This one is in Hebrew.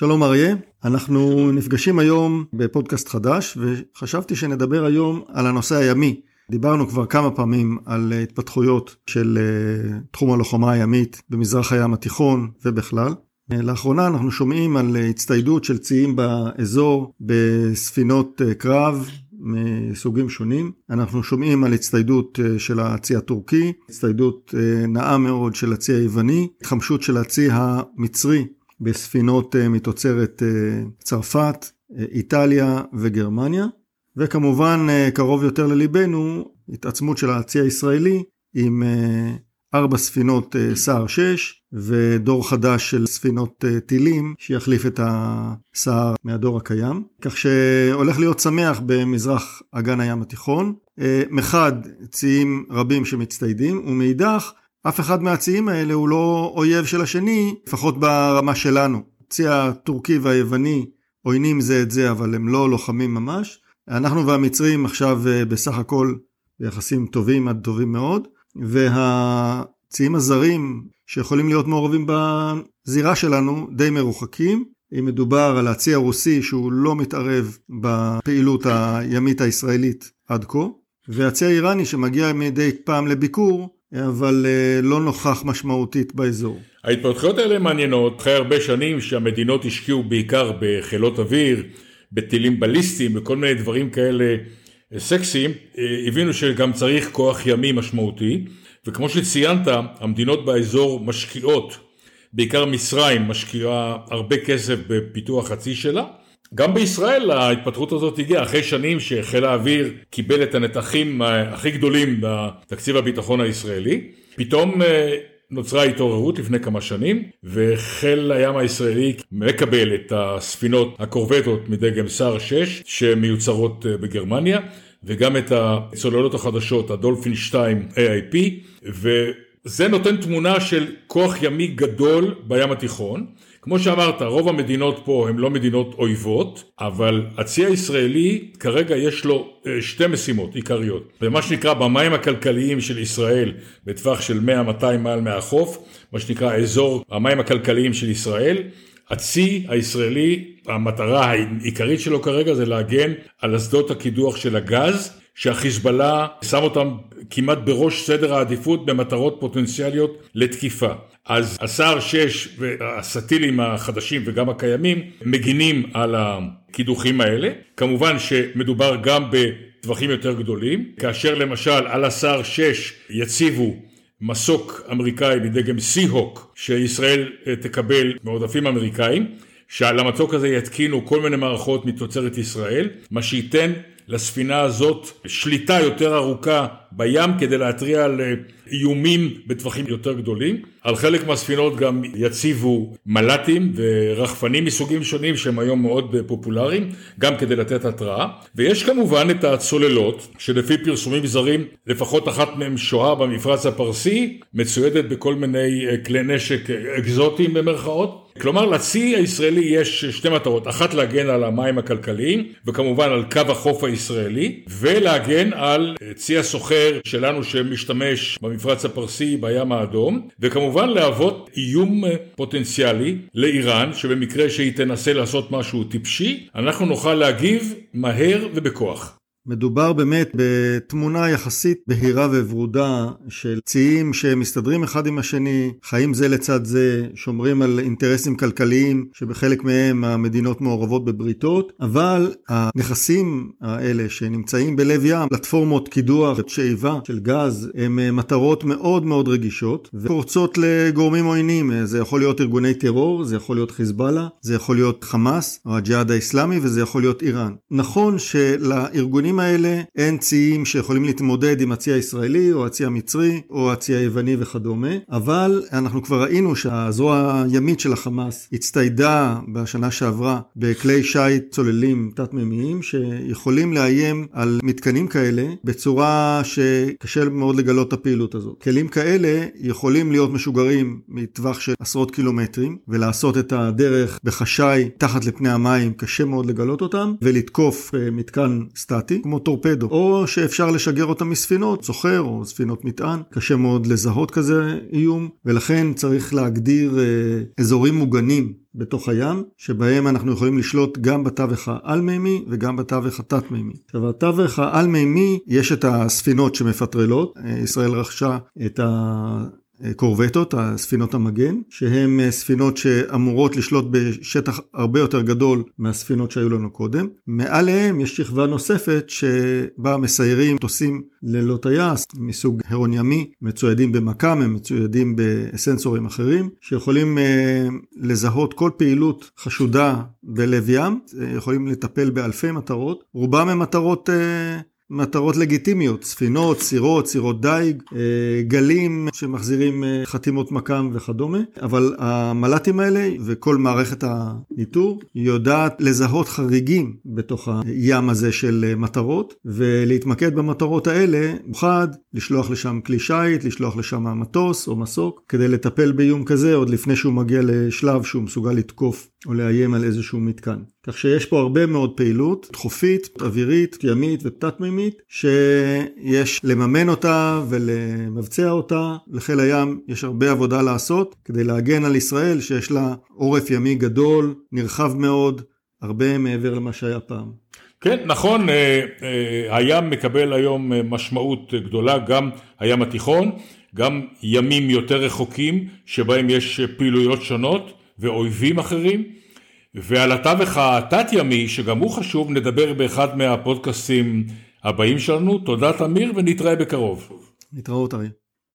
שלום אריה, אנחנו נפגשים היום בפודקאסט חדש וחשבתי שנדבר היום על הנושא הימי. דיברנו כבר כמה פעמים על התפתחויות של אה, תחום הלוחמה הימית במזרח הים התיכון ובכלל. לאחרונה אנחנו שומעים על הצטיידות של ציים באזור בספינות אה, קרב מסוגים שונים. אנחנו שומעים על הצטיידות אה, של הצי הטורקי, הצטיידות נאה מאוד של הצי היווני, התחמשות של הצי המצרי בספינות אה, מתוצרת אה, צרפת, אה, איטליה וגרמניה, וכמובן קרוב יותר לליבנו התעצמות של הצי הישראלי עם ארבע ספינות סער 6 ודור חדש של ספינות טילים שיחליף את הסער מהדור הקיים, כך שהולך להיות שמח במזרח אגן הים התיכון. מחד ציים רבים שמצטיידים ומאידך אף אחד מהציים האלה הוא לא אויב של השני, לפחות ברמה שלנו. הצי הטורקי והיווני עוינים זה את זה, אבל הם לא לוחמים ממש. אנחנו והמצרים עכשיו אה, בסך הכל ביחסים טובים עד טובים מאוד, והציים הזרים שיכולים להיות מעורבים בזירה שלנו די מרוחקים. אם מדובר על הצי הרוסי שהוא לא מתערב בפעילות הימית הישראלית עד כה, והצי האיראני שמגיע מדי פעם לביקור, אבל אה, לא נוכח משמעותית באזור. ההתפתחויות האלה מעניינות, אחרי הרבה שנים שהמדינות השקיעו בעיקר בחילות אוויר, בטילים בליסטיים, בכל מיני דברים כאלה אה, סקסיים, אה, הבינו שגם צריך כוח ימי משמעותי, וכמו שציינת, המדינות באזור משקיעות, בעיקר מצרים משקיעה הרבה כסף בפיתוח הצי שלה, גם בישראל ההתפתחות הזאת הגיעה אחרי שנים שחיל האוויר קיבל את הנתחים הכי גדולים בתקציב הביטחון הישראלי. פתאום אה, נוצרה התעוררות לפני כמה שנים וחיל הים הישראלי מקבל את הספינות הקורבטות מדגם סער 6 שמיוצרות אה, בגרמניה וגם את הצוללות החדשות הדולפין 2 AIP וזה נותן תמונה של כוח ימי גדול בים התיכון כמו שאמרת, רוב המדינות פה הן לא מדינות אויבות, אבל הצי הישראלי כרגע יש לו אה, שתי משימות עיקריות. במה שנקרא במים הכלכליים של ישראל, בטווח של 100-200 מעל מהחוף, מה שנקרא אזור המים הכלכליים של ישראל, הצי הישראלי, המטרה העיקרית שלו כרגע זה להגן על אסדות הקידוח של הגז, שהחיזבאללה שם אותם כמעט בראש סדר העדיפות במטרות פוטנציאליות לתקיפה. אז הסער 6 והסטילים החדשים וגם הקיימים מגינים על הקידוחים האלה. כמובן שמדובר גם בטווחים יותר גדולים, כאשר למשל על הסער 6 יציבו מסוק אמריקאי בדגם סי-הוק שישראל אה, תקבל מעודפים אמריקאים, שעל המצוק הזה יתקינו כל מיני מערכות מתוצרת ישראל, מה שייתן לספינה הזאת שליטה יותר ארוכה בים כדי להתריע על אה, איומים בטווחים יותר גדולים. על חלק מהספינות גם יציבו מל"טים ורחפנים מסוגים שונים שהם היום מאוד פופולריים, גם כדי לתת התראה. ויש כמובן את הצוללות, שלפי פרסומים זרים, לפחות אחת מהן שוהה במפרץ הפרסי, מצוידת בכל מיני אה, כלי נשק אה, אקזוטיים במרכאות. כלומר לצי הישראלי יש שתי מטרות, אחת להגן על המים הכלכליים וכמובן על קו החוף הישראלי ולהגן על צי הסוחר שלנו שמשתמש במפרץ הפרסי בים האדום וכמובן להוות איום פוטנציאלי לאיראן שבמקרה שהיא תנסה לעשות משהו טיפשי אנחנו נוכל להגיב מהר ובכוח. מדובר באמת בתמונה יחסית בהירה וורודה של ציים שמסתדרים אחד עם השני, חיים זה לצד זה, שומרים על אינטרסים כלכליים שבחלק מהם המדינות מעורבות בבריתות, אבל הנכסים האלה שנמצאים בלב ים, פלטפורמות קידוח, שאיבה של גז, הם מטרות מאוד מאוד רגישות ופורצות לגורמים עוינים, זה יכול להיות ארגוני טרור, זה יכול להיות חיזבאללה, זה יכול להיות חמאס או הג'יהאד האיסלאמי וזה יכול להיות איראן. נכון שלארגונים האלה אין ציים שיכולים להתמודד עם הצי הישראלי או הצי המצרי או הצי היווני וכדומה, אבל אנחנו כבר ראינו שהזרוע הימית של החמאס הצטיידה בשנה שעברה בכלי שיט צוללים תת-מימיים שיכולים לאיים על מתקנים כאלה בצורה שקשה מאוד לגלות את הפעילות הזאת. כלים כאלה יכולים להיות משוגרים מטווח של עשרות קילומטרים ולעשות את הדרך בחשאי תחת לפני המים, קשה מאוד לגלות אותם ולתקוף אה, מתקן סטטי. כמו טורפדו, או שאפשר לשגר אותם מספינות, סוחר או ספינות מטען. קשה מאוד לזהות כזה איום, ולכן צריך להגדיר אה, אזורים מוגנים בתוך הים, שבהם אנחנו יכולים לשלוט גם בתווך העל-מימי וגם בתווך התת-מימי. עכשיו, בתווך העל-מימי יש את הספינות שמפטרלות, אה, ישראל רכשה את ה... קורבטות, הספינות המגן, שהן אה, ספינות שאמורות לשלוט בשטח הרבה יותר גדול מהספינות שהיו לנו קודם. מעליהם יש שכבה נוספת שבה מסיירים מטוסים ללא טייס מסוג הרון ימי, מצוידים במכ"ם, הם מצוידים בסנסורים אחרים, שיכולים אה, לזהות כל פעילות חשודה בלב ים, אה, יכולים לטפל באלפי מטרות, רובם הם מטרות מטרות לגיטימיות, ספינות, סירות, סירות דייג, אה, גלים שמחזירים אה, חתימות מכ"ם וכדומה, אבל המל"טים האלה וכל מערכת הניטור יודעת לזהות חריגים בתוך הים הזה של אה, מטרות, ולהתמקד במטרות האלה, במיוחד לשלוח לשם כלי שיט, לשלוח לשם מטוס או מסוק, כדי לטפל באיום כזה עוד לפני שהוא מגיע לשלב שהוא מסוגל לתקוף או לאיים על איזשהו מתקן. כך שיש פה הרבה מאוד פעילות חופית, אווירית, ימית ותת-מימית, שיש לממן אותה ולמבצע אותה. לחיל הים יש הרבה עבודה לעשות כדי להגן על ישראל שיש לה עורף ימי גדול, נרחב מאוד, הרבה מעבר למה שהיה פעם. כן, נכון, אה, אה, הים מקבל היום אה, משמעות גדולה, גם הים התיכון, גם ימים יותר רחוקים שבהם יש פעילויות שונות ואויבים אחרים. ועל התווך התת-ימי, שגם הוא חשוב, נדבר באחד מהפודקאסטים הבאים שלנו. תודה תמיר ונתראה בקרוב. נתראות אריה.